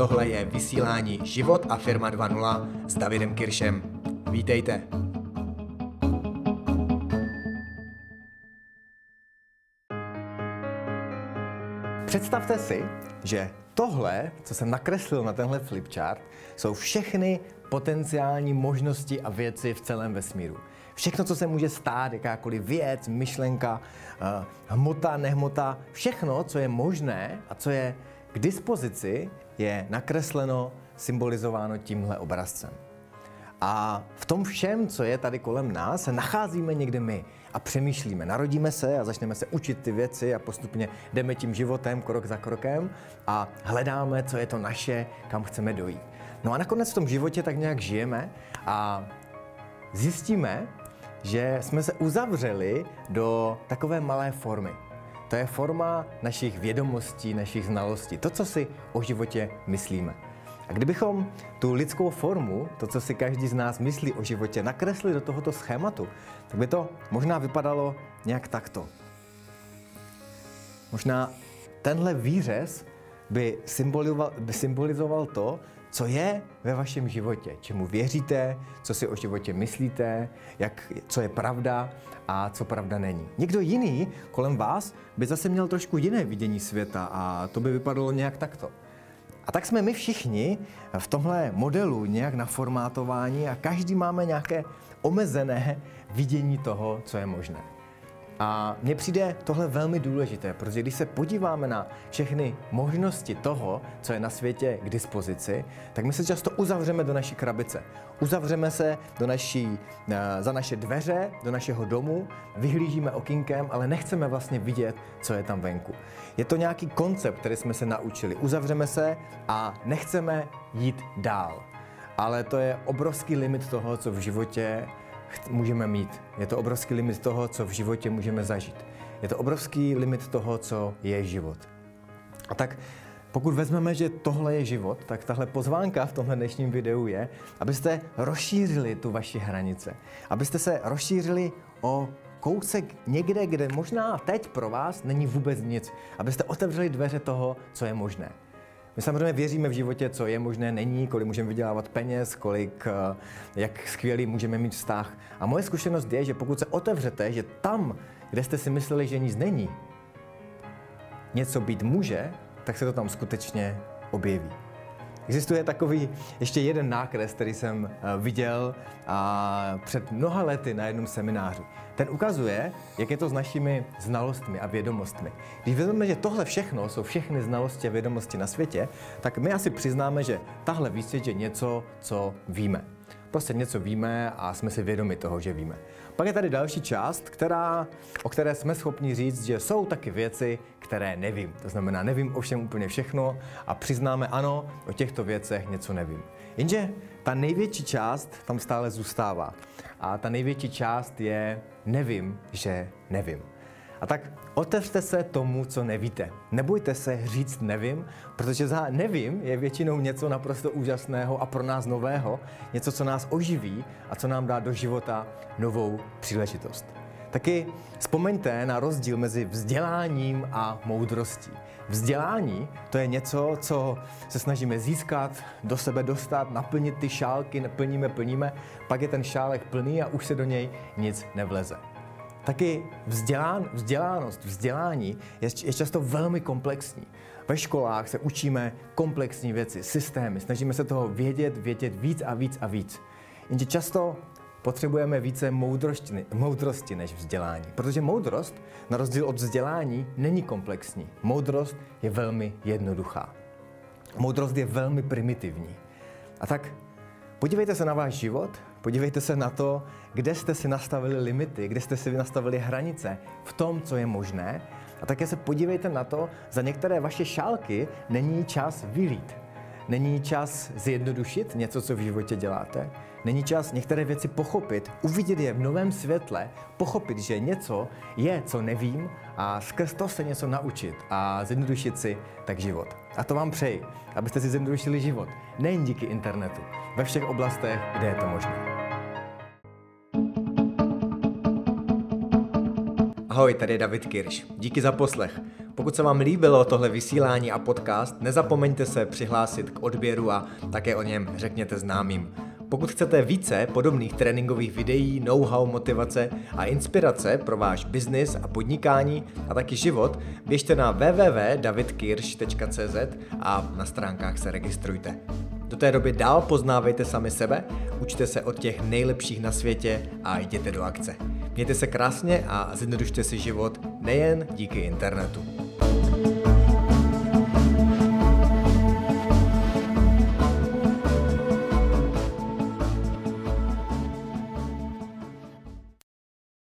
Tohle je vysílání Život a firma 2.0 s Davidem Kiršem. Vítejte. Představte si, že tohle, co jsem nakreslil na tenhle flipchart, jsou všechny potenciální možnosti a věci v celém vesmíru. Všechno, co se může stát, jakákoliv věc, myšlenka, eh, hmota, nehmota, všechno, co je možné a co je k dispozici, je nakresleno, symbolizováno tímhle obrazcem. A v tom všem, co je tady kolem nás, se nacházíme někde my a přemýšlíme. Narodíme se a začneme se učit ty věci a postupně jdeme tím životem krok za krokem a hledáme, co je to naše, kam chceme dojít. No a nakonec v tom životě tak nějak žijeme a zjistíme, že jsme se uzavřeli do takové malé formy. To je forma našich vědomostí, našich znalostí, to, co si o životě myslíme. A kdybychom tu lidskou formu, to, co si každý z nás myslí o životě, nakresli do tohoto schématu, tak by to možná vypadalo nějak takto. Možná tenhle výřez by symbolizoval, by symbolizoval to, co je ve vašem životě, čemu věříte, co si o životě myslíte, jak, co je pravda a co pravda není. Někdo jiný kolem vás by zase měl trošku jiné vidění světa a to by vypadalo nějak takto. A tak jsme my všichni v tomhle modelu nějak naformátování a každý máme nějaké omezené vidění toho, co je možné. A mně přijde tohle velmi důležité, protože když se podíváme na všechny možnosti toho, co je na světě k dispozici, tak my se často uzavřeme do naší krabice. Uzavřeme se do naší, eh, za naše dveře, do našeho domu, vyhlížíme okinkem, ale nechceme vlastně vidět, co je tam venku. Je to nějaký koncept, který jsme se naučili. Uzavřeme se a nechceme jít dál. Ale to je obrovský limit toho, co v životě můžeme mít. Je to obrovský limit toho, co v životě můžeme zažít. Je to obrovský limit toho, co je život. A tak pokud vezmeme, že tohle je život, tak tahle pozvánka v tomhle dnešním videu je, abyste rozšířili tu vaši hranice. Abyste se rozšířili o kousek někde, kde možná teď pro vás není vůbec nic. Abyste otevřeli dveře toho, co je možné. My samozřejmě věříme v životě, co je možné, není, kolik můžeme vydělávat peněz, kolik, eh, jak skvělý můžeme mít vztah. A moje zkušenost je, že pokud se otevřete, že tam, kde jste si mysleli, že nic není, něco být může, tak se to tam skutečně objeví. Existuje takový ještě jeden nákres, který jsem eh, viděl a před mnoha lety na jednom semináři. Ten ukazuje, jak je to s našimi znalostmi a vědomostmi. Když vezmeme, že tohle všechno jsou všechny znalosti a vědomosti na světě, tak my asi přiznáme, že tahle výsvět je něco, co víme. Prostě něco víme a jsme si vědomi toho, že víme. Pak je tady další část, která, o které jsme schopni říct, že jsou taky věci, které nevím. To znamená, nevím o všem úplně všechno a přiznáme ano, o těchto věcech něco nevím. Jenže ta největší část tam stále zůstává. A ta největší část je nevím, že nevím. A tak otevřte se tomu, co nevíte. Nebojte se říct nevím, protože za nevím je většinou něco naprosto úžasného a pro nás nového, něco, co nás oživí a co nám dá do života novou příležitost. Taky vzpomeňte na rozdíl mezi vzděláním a moudrostí. Vzdělání to je něco, co se snažíme získat, do sebe dostat, naplnit ty šálky, plníme, plníme, pak je ten šálek plný a už se do něj nic nevleze. Taky vzdělán, vzdělánost, vzdělání je, je často velmi komplexní. Ve školách se učíme komplexní věci, systémy, snažíme se toho vědět, vědět víc a víc a víc. Jenže často potřebujeme více moudrosti, moudrosti než vzdělání. Protože moudrost, na rozdíl od vzdělání, není komplexní. Moudrost je velmi jednoduchá. Moudrost je velmi primitivní. A tak podívejte se na váš život, podívejte se na to, kde jste si nastavili limity, kde jste si nastavili hranice v tom, co je možné. A také se podívejte na to, za některé vaše šálky není čas vylít. Není čas zjednodušit něco, co v životě děláte. Není čas některé věci pochopit, uvidět je v novém světle, pochopit, že něco je, co nevím a skrz to se něco naučit a zjednodušit si tak život. A to vám přeji, abyste si zjednodušili život. Nejen díky internetu, ve všech oblastech, kde je to možné. Ahoj, tady je David Kirš. Díky za poslech. Pokud se vám líbilo tohle vysílání a podcast, nezapomeňte se přihlásit k odběru a také o něm řekněte známým. Pokud chcete více podobných tréninkových videí, know-how, motivace a inspirace pro váš biznis a podnikání a taky život, běžte na www.davidkirsch.cz a na stránkách se registrujte. Do té doby dál poznávejte sami sebe, učte se od těch nejlepších na světě a jděte do akce. Mějte se krásně a zjednodušte si život nejen díky internetu.